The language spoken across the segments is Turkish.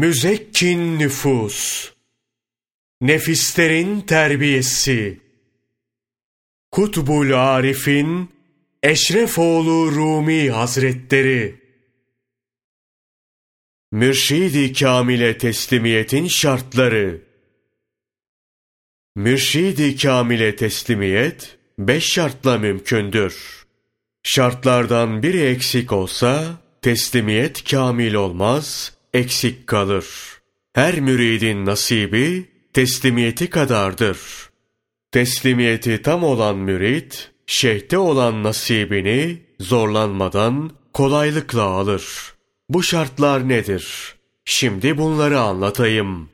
Müzekkin nüfus, nefislerin terbiyesi, Kutbul Arif'in Eşrefoğlu Rumi Hazretleri, Mürşidi Kamil'e teslimiyetin şartları, Mürşidi Kamil'e teslimiyet, beş şartla mümkündür. Şartlardan biri eksik olsa, teslimiyet kamil olmaz, eksik kalır. Her müridin nasibi teslimiyeti kadardır. Teslimiyeti tam olan mürit, şeyhte olan nasibini zorlanmadan kolaylıkla alır. Bu şartlar nedir? Şimdi bunları anlatayım.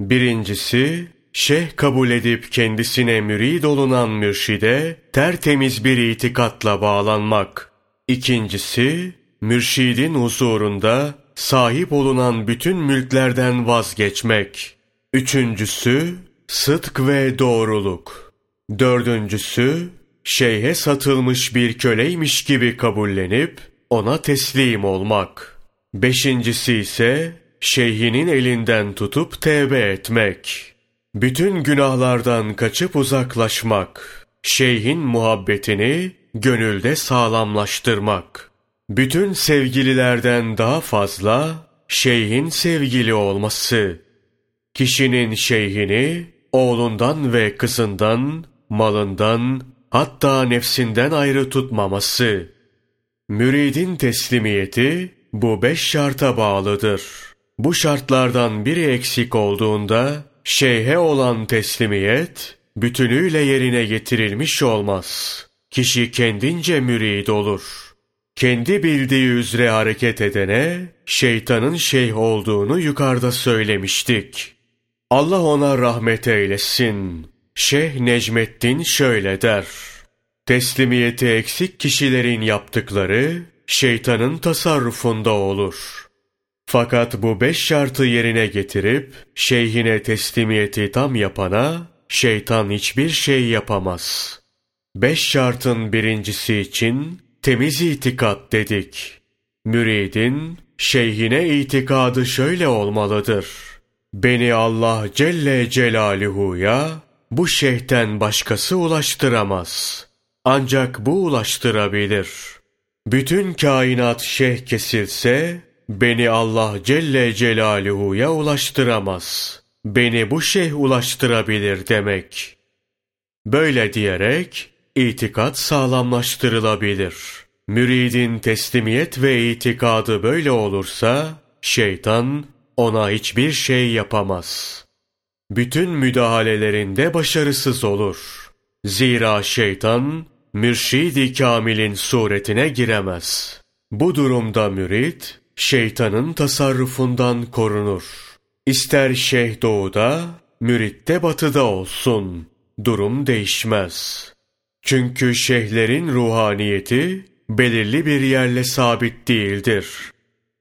Birincisi, şeyh kabul edip kendisine mürid olunan mürşide tertemiz bir itikatla bağlanmak. İkincisi, mürşidin huzurunda sahip olunan bütün mülklerden vazgeçmek. Üçüncüsü, sıdk ve doğruluk. Dördüncüsü, şeyhe satılmış bir köleymiş gibi kabullenip ona teslim olmak. Beşincisi ise şeyhinin elinden tutup tevbe etmek. Bütün günahlardan kaçıp uzaklaşmak. Şeyhin muhabbetini gönülde sağlamlaştırmak. Bütün sevgililerden daha fazla şeyhin sevgili olması. Kişinin şeyhini oğlundan ve kızından, malından, hatta nefsinden ayrı tutmaması. Müridin teslimiyeti bu beş şarta bağlıdır. Bu şartlardan biri eksik olduğunda şeyhe olan teslimiyet bütünüyle yerine getirilmiş olmaz. Kişi kendince mürid olur.'' Kendi bildiği üzere hareket edene şeytanın şeyh olduğunu yukarıda söylemiştik. Allah ona rahmet eylesin. Şeyh Necmettin şöyle der. Teslimiyeti eksik kişilerin yaptıkları şeytanın tasarrufunda olur. Fakat bu beş şartı yerine getirip şeyhine teslimiyeti tam yapana şeytan hiçbir şey yapamaz. Beş şartın birincisi için Temiz itikat dedik. Müridin şeyhine itikadı şöyle olmalıdır. Beni Allah Celle Celaluhu'ya bu şeyhten başkası ulaştıramaz. Ancak bu ulaştırabilir. Bütün kainat şeyh kesilse, beni Allah Celle Celaluhu'ya ulaştıramaz. Beni bu şeyh ulaştırabilir demek. Böyle diyerek, itikat sağlamlaştırılabilir. Müridin teslimiyet ve itikadı böyle olursa, şeytan ona hiçbir şey yapamaz. Bütün müdahalelerinde başarısız olur. Zira şeytan, mürşidi kamilin suretine giremez. Bu durumda mürid, şeytanın tasarrufundan korunur. İster şeyh doğuda, mürit de batıda olsun. Durum değişmez.'' Çünkü şeyhlerin ruhaniyeti belirli bir yerle sabit değildir.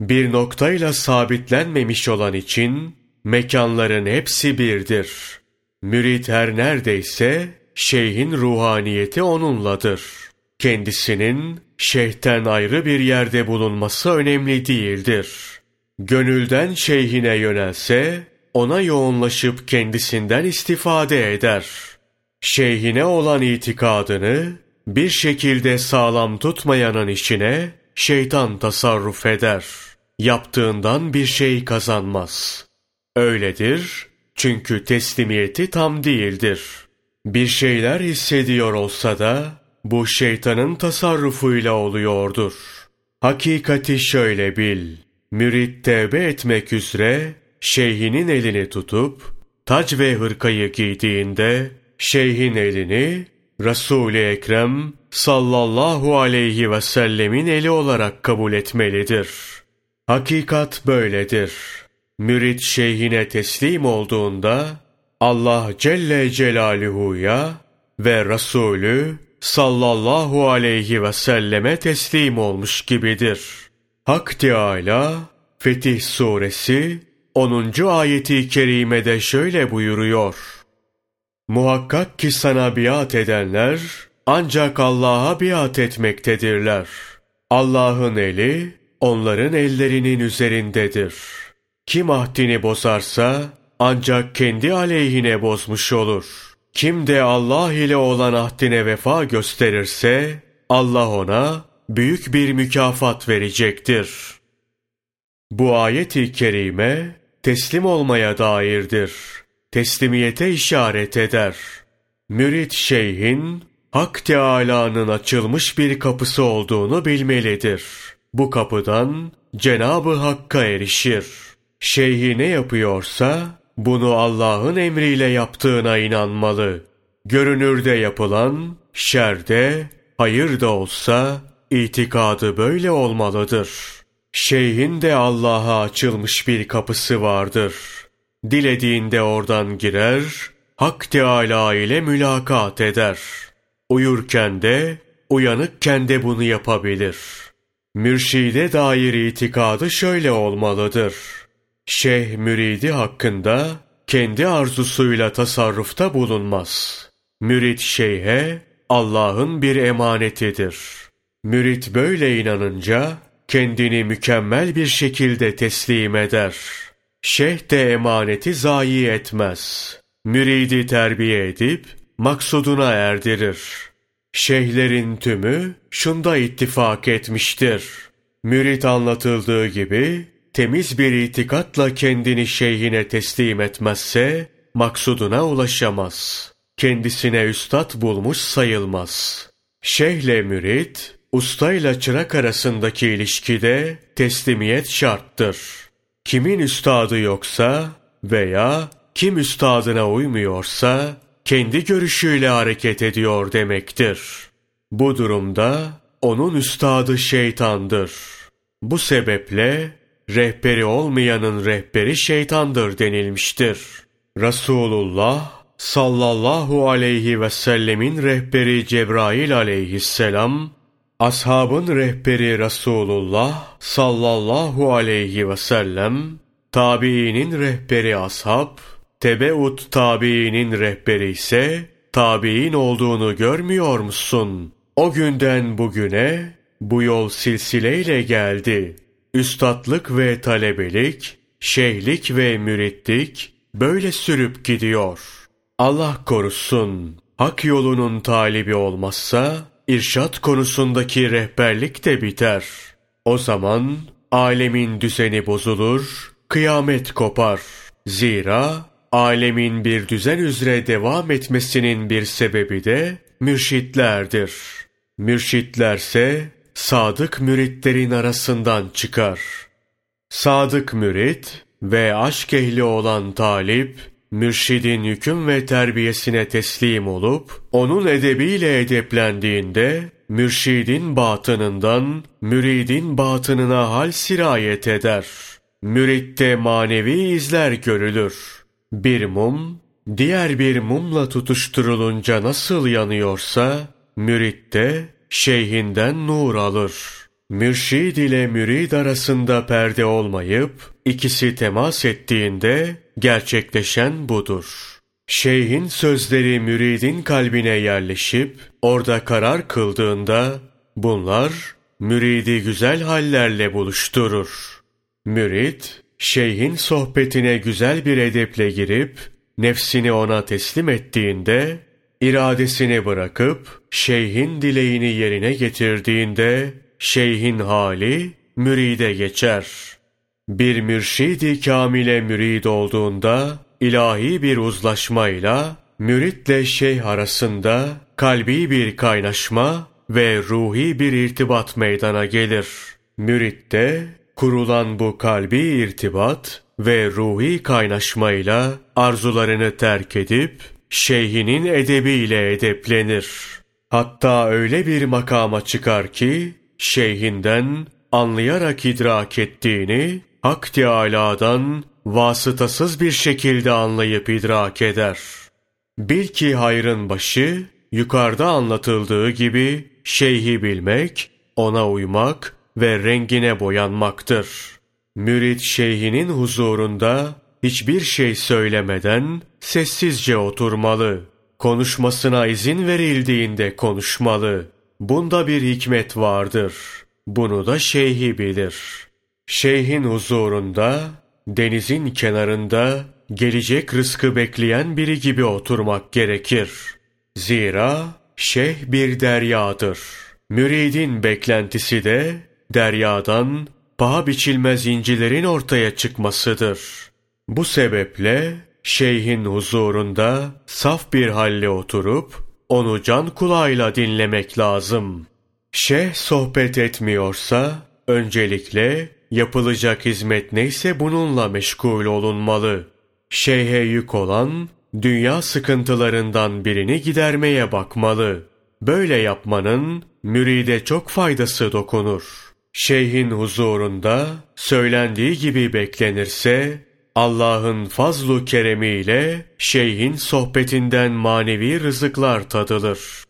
Bir noktayla sabitlenmemiş olan için mekanların hepsi birdir. Mürit her neredeyse şeyhin ruhaniyeti onunladır. Kendisinin şeyhten ayrı bir yerde bulunması önemli değildir. Gönülden şeyhine yönelse ona yoğunlaşıp kendisinden istifade eder.'' Şeyhine olan itikadını bir şekilde sağlam tutmayanın içine şeytan tasarruf eder. Yaptığından bir şey kazanmaz. Öyledir çünkü teslimiyeti tam değildir. Bir şeyler hissediyor olsa da bu şeytanın tasarrufuyla oluyordur. Hakikati şöyle bil. Mürit tevbe etmek üzere şeyhinin elini tutup tac ve hırkayı giydiğinde şeyhin elini Resul-i Ekrem sallallahu aleyhi ve sellemin eli olarak kabul etmelidir. Hakikat böyledir. Mürit şeyhine teslim olduğunda Allah Celle Celaluhu'ya ve Resulü sallallahu aleyhi ve selleme teslim olmuş gibidir. Hak Teâlâ Fetih Suresi 10. ayeti kerimede şöyle buyuruyor. Muhakkak ki sana biat edenler ancak Allah'a biat etmektedirler. Allah'ın eli onların ellerinin üzerindedir. Kim ahdini bozarsa ancak kendi aleyhine bozmuş olur. Kim de Allah ile olan ahdine vefa gösterirse Allah ona büyük bir mükafat verecektir. Bu ayet-i kerime teslim olmaya dairdir. Teslimiyete işaret eder. Mürit şeyhin Hak Teâlâ'nın açılmış bir kapısı olduğunu bilmelidir. Bu kapıdan Cenabı Hakk'a erişir. Şeyhi ne yapıyorsa bunu Allah'ın emriyle yaptığına inanmalı. Görünürde yapılan, şerde, hayır da olsa itikadı böyle olmalıdır. Şeyhin de Allah'a açılmış bir kapısı vardır. Dilediğinde oradan girer, Hak Teâlâ ile mülakat eder. Uyurken de, uyanıkken de bunu yapabilir. Mürşide dair itikadı şöyle olmalıdır. Şeyh müridi hakkında kendi arzusuyla tasarrufta bulunmaz. Mürit şeyhe Allah'ın bir emanetidir. Mürit böyle inanınca kendini mükemmel bir şekilde teslim eder. Şeyh de emaneti zayi etmez. Müridi terbiye edip maksuduna erdirir. Şeyhlerin tümü şunda ittifak etmiştir. Mürit anlatıldığı gibi temiz bir itikatla kendini şeyhine teslim etmezse maksuduna ulaşamaz. Kendisine üstad bulmuş sayılmaz. Şeyhle mürit, ustayla çırak arasındaki ilişkide teslimiyet şarttır. Kimin üstadı yoksa veya kim üstadına uymuyorsa kendi görüşüyle hareket ediyor demektir. Bu durumda onun üstadı şeytandır. Bu sebeple rehberi olmayanın rehberi şeytandır denilmiştir. Resulullah sallallahu aleyhi ve sellemin rehberi Cebrail aleyhisselam, ashabın rehberi Resulullah sallallahu aleyhi ve sellem, tabiinin rehberi ashab, tebeut tabiinin rehberi ise tabiin olduğunu görmüyor musun? O günden bugüne bu yol silsileyle geldi. Üstatlık ve talebelik, şeyhlik ve müritlik böyle sürüp gidiyor. Allah korusun, hak yolunun talibi olmazsa, irşat konusundaki rehberlik de biter. O zaman alemin düzeni bozulur, kıyamet kopar. Zira alemin bir düzen üzere devam etmesinin bir sebebi de mürşitlerdir. Mürşitlerse sadık müritlerin arasından çıkar. Sadık mürit ve aşk ehli olan talip, mürşidin hüküm ve terbiyesine teslim olup, onun edebiyle edeplendiğinde, mürşidin batınından, müridin batınına hal sirayet eder. Müritte manevi izler görülür. Bir mum, diğer bir mumla tutuşturulunca nasıl yanıyorsa, müritte şeyhinden nur alır. Mürşid ile mürid arasında perde olmayıp, ikisi temas ettiğinde gerçekleşen budur. Şeyhin sözleri müridin kalbine yerleşip, orada karar kıldığında, bunlar müridi güzel hallerle buluşturur. Mürid, şeyhin sohbetine güzel bir edeple girip, nefsini ona teslim ettiğinde, iradesini bırakıp, şeyhin dileğini yerine getirdiğinde, şeyhin hali müride geçer. Bir mürşidi kamile mürid olduğunda, ilahi bir uzlaşmayla, müritle şeyh arasında kalbi bir kaynaşma ve ruhi bir irtibat meydana gelir. Müritte kurulan bu kalbi irtibat ve ruhi kaynaşmayla arzularını terk edip şeyhinin edebiyle edeplenir. Hatta öyle bir makama çıkar ki şeyhinden anlayarak idrak ettiğini Hak Teâlâ'dan vasıtasız bir şekilde anlayıp idrak eder. Bil ki hayrın başı yukarıda anlatıldığı gibi şeyhi bilmek, ona uymak ve rengine boyanmaktır. Mürit şeyhinin huzurunda hiçbir şey söylemeden sessizce oturmalı. Konuşmasına izin verildiğinde konuşmalı. Bunda bir hikmet vardır. Bunu da şeyhi bilir. Şeyhin huzurunda denizin kenarında gelecek rızkı bekleyen biri gibi oturmak gerekir. Zira şeyh bir deryadır. Müridin beklentisi de deryadan paha biçilmez incilerin ortaya çıkmasıdır. Bu sebeple şeyhin huzurunda saf bir halle oturup onu can kulağıyla dinlemek lazım. Şeyh sohbet etmiyorsa öncelikle yapılacak hizmet neyse bununla meşgul olunmalı. Şeyhe yük olan dünya sıkıntılarından birini gidermeye bakmalı. Böyle yapmanın müride çok faydası dokunur. Şeyhin huzurunda söylendiği gibi beklenirse Allah'ın fazlu keremiyle şeyhin sohbetinden manevi rızıklar tadılır.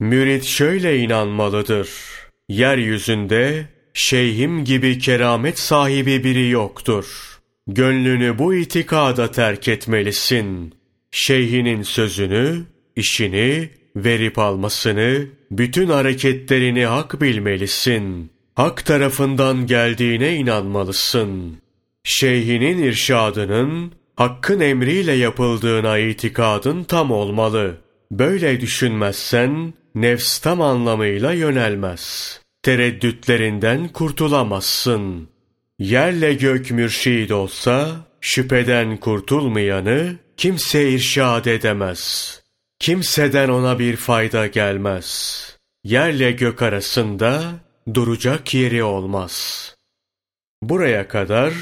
Mürit şöyle inanmalıdır. Yeryüzünde şeyhim gibi keramet sahibi biri yoktur. Gönlünü bu itikada terk etmelisin. Şeyhinin sözünü, işini, verip almasını, bütün hareketlerini hak bilmelisin. Hak tarafından geldiğine inanmalısın. Şeyhinin irşadının, hakkın emriyle yapıldığına itikadın tam olmalı. Böyle düşünmezsen, nefs tam anlamıyla yönelmez. Tereddütlerinden kurtulamazsın. Yerle gök mürşid olsa, şüpheden kurtulmayanı kimse irşad edemez. Kimseden ona bir fayda gelmez. Yerle gök arasında duracak yeri olmaz. Buraya kadar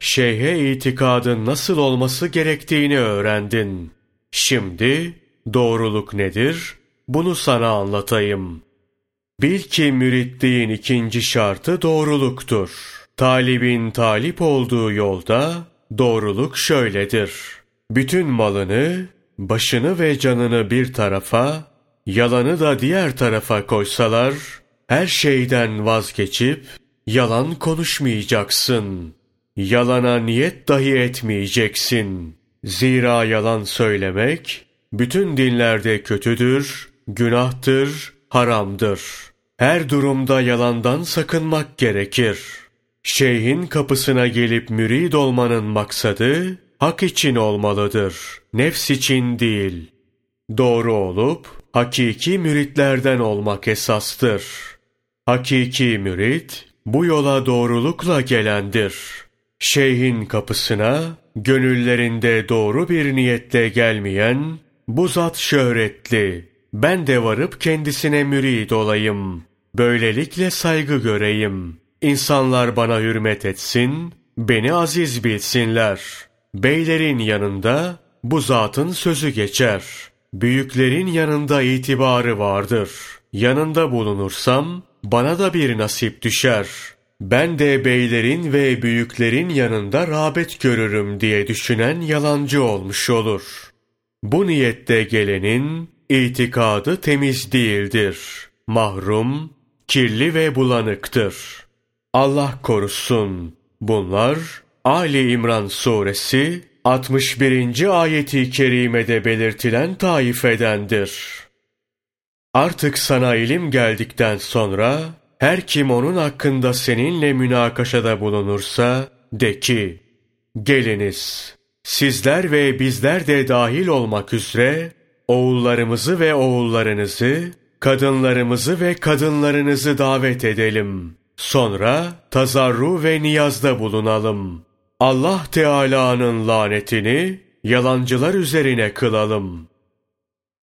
şeyhe itikadın nasıl olması gerektiğini öğrendin. Şimdi doğruluk nedir? Bunu sana anlatayım. Bil ki müritliğin ikinci şartı doğruluktur. Talibin talip olduğu yolda doğruluk şöyledir. Bütün malını, başını ve canını bir tarafa, yalanı da diğer tarafa koysalar, her şeyden vazgeçip yalan konuşmayacaksın. Yalana niyet dahi etmeyeceksin. Zira yalan söylemek bütün dinlerde kötüdür, günahtır, haramdır. Her durumda yalandan sakınmak gerekir. Şeyhin kapısına gelip mürid olmanın maksadı hak için olmalıdır, nefs için değil. Doğru olup hakiki müritlerden olmak esastır. Hakiki mürit bu yola doğrulukla gelendir. Şeyhin kapısına gönüllerinde doğru bir niyetle gelmeyen bu zat şöhretli. Ben de varıp kendisine mürid olayım. Böylelikle saygı göreyim. İnsanlar bana hürmet etsin, beni aziz bilsinler. Beylerin yanında bu zatın sözü geçer. Büyüklerin yanında itibarı vardır. Yanında bulunursam bana da bir nasip düşer. Ben de beylerin ve büyüklerin yanında rağbet görürüm diye düşünen yalancı olmuş olur. Bu niyette gelenin itikadı temiz değildir. Mahrum, kirli ve bulanıktır. Allah korusun. Bunlar Ali İmran suresi 61. ayeti kerimede belirtilen taifedendir. Artık sana ilim geldikten sonra her kim onun hakkında seninle münakaşada bulunursa de ki geliniz sizler ve bizler de dahil olmak üzere oğullarımızı ve oğullarınızı, kadınlarımızı ve kadınlarınızı davet edelim. Sonra tazarru ve niyazda bulunalım. Allah Teala'nın lanetini yalancılar üzerine kılalım.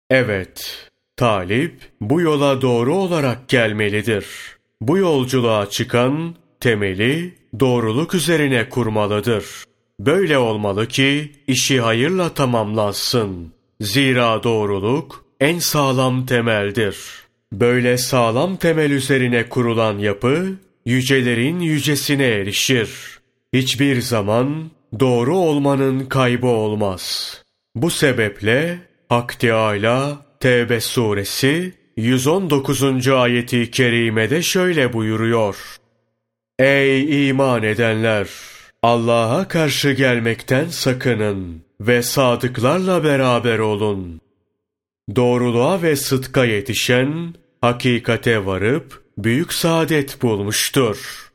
Evet, talip bu yola doğru olarak gelmelidir. Bu yolculuğa çıkan temeli doğruluk üzerine kurmalıdır. Böyle olmalı ki işi hayırla tamamlansın. Zira doğruluk en sağlam temeldir. Böyle sağlam temel üzerine kurulan yapı yücelerin yücesine erişir. Hiçbir zaman doğru olmanın kaybı olmaz. Bu sebeple Hak Teâlâ Tevbe suresi 119. ayeti kerimede şöyle buyuruyor. Ey iman edenler! Allah'a karşı gelmekten sakının ve sadıklarla beraber olun. Doğruluğa ve sıdka yetişen, hakikate varıp büyük saadet bulmuştur.''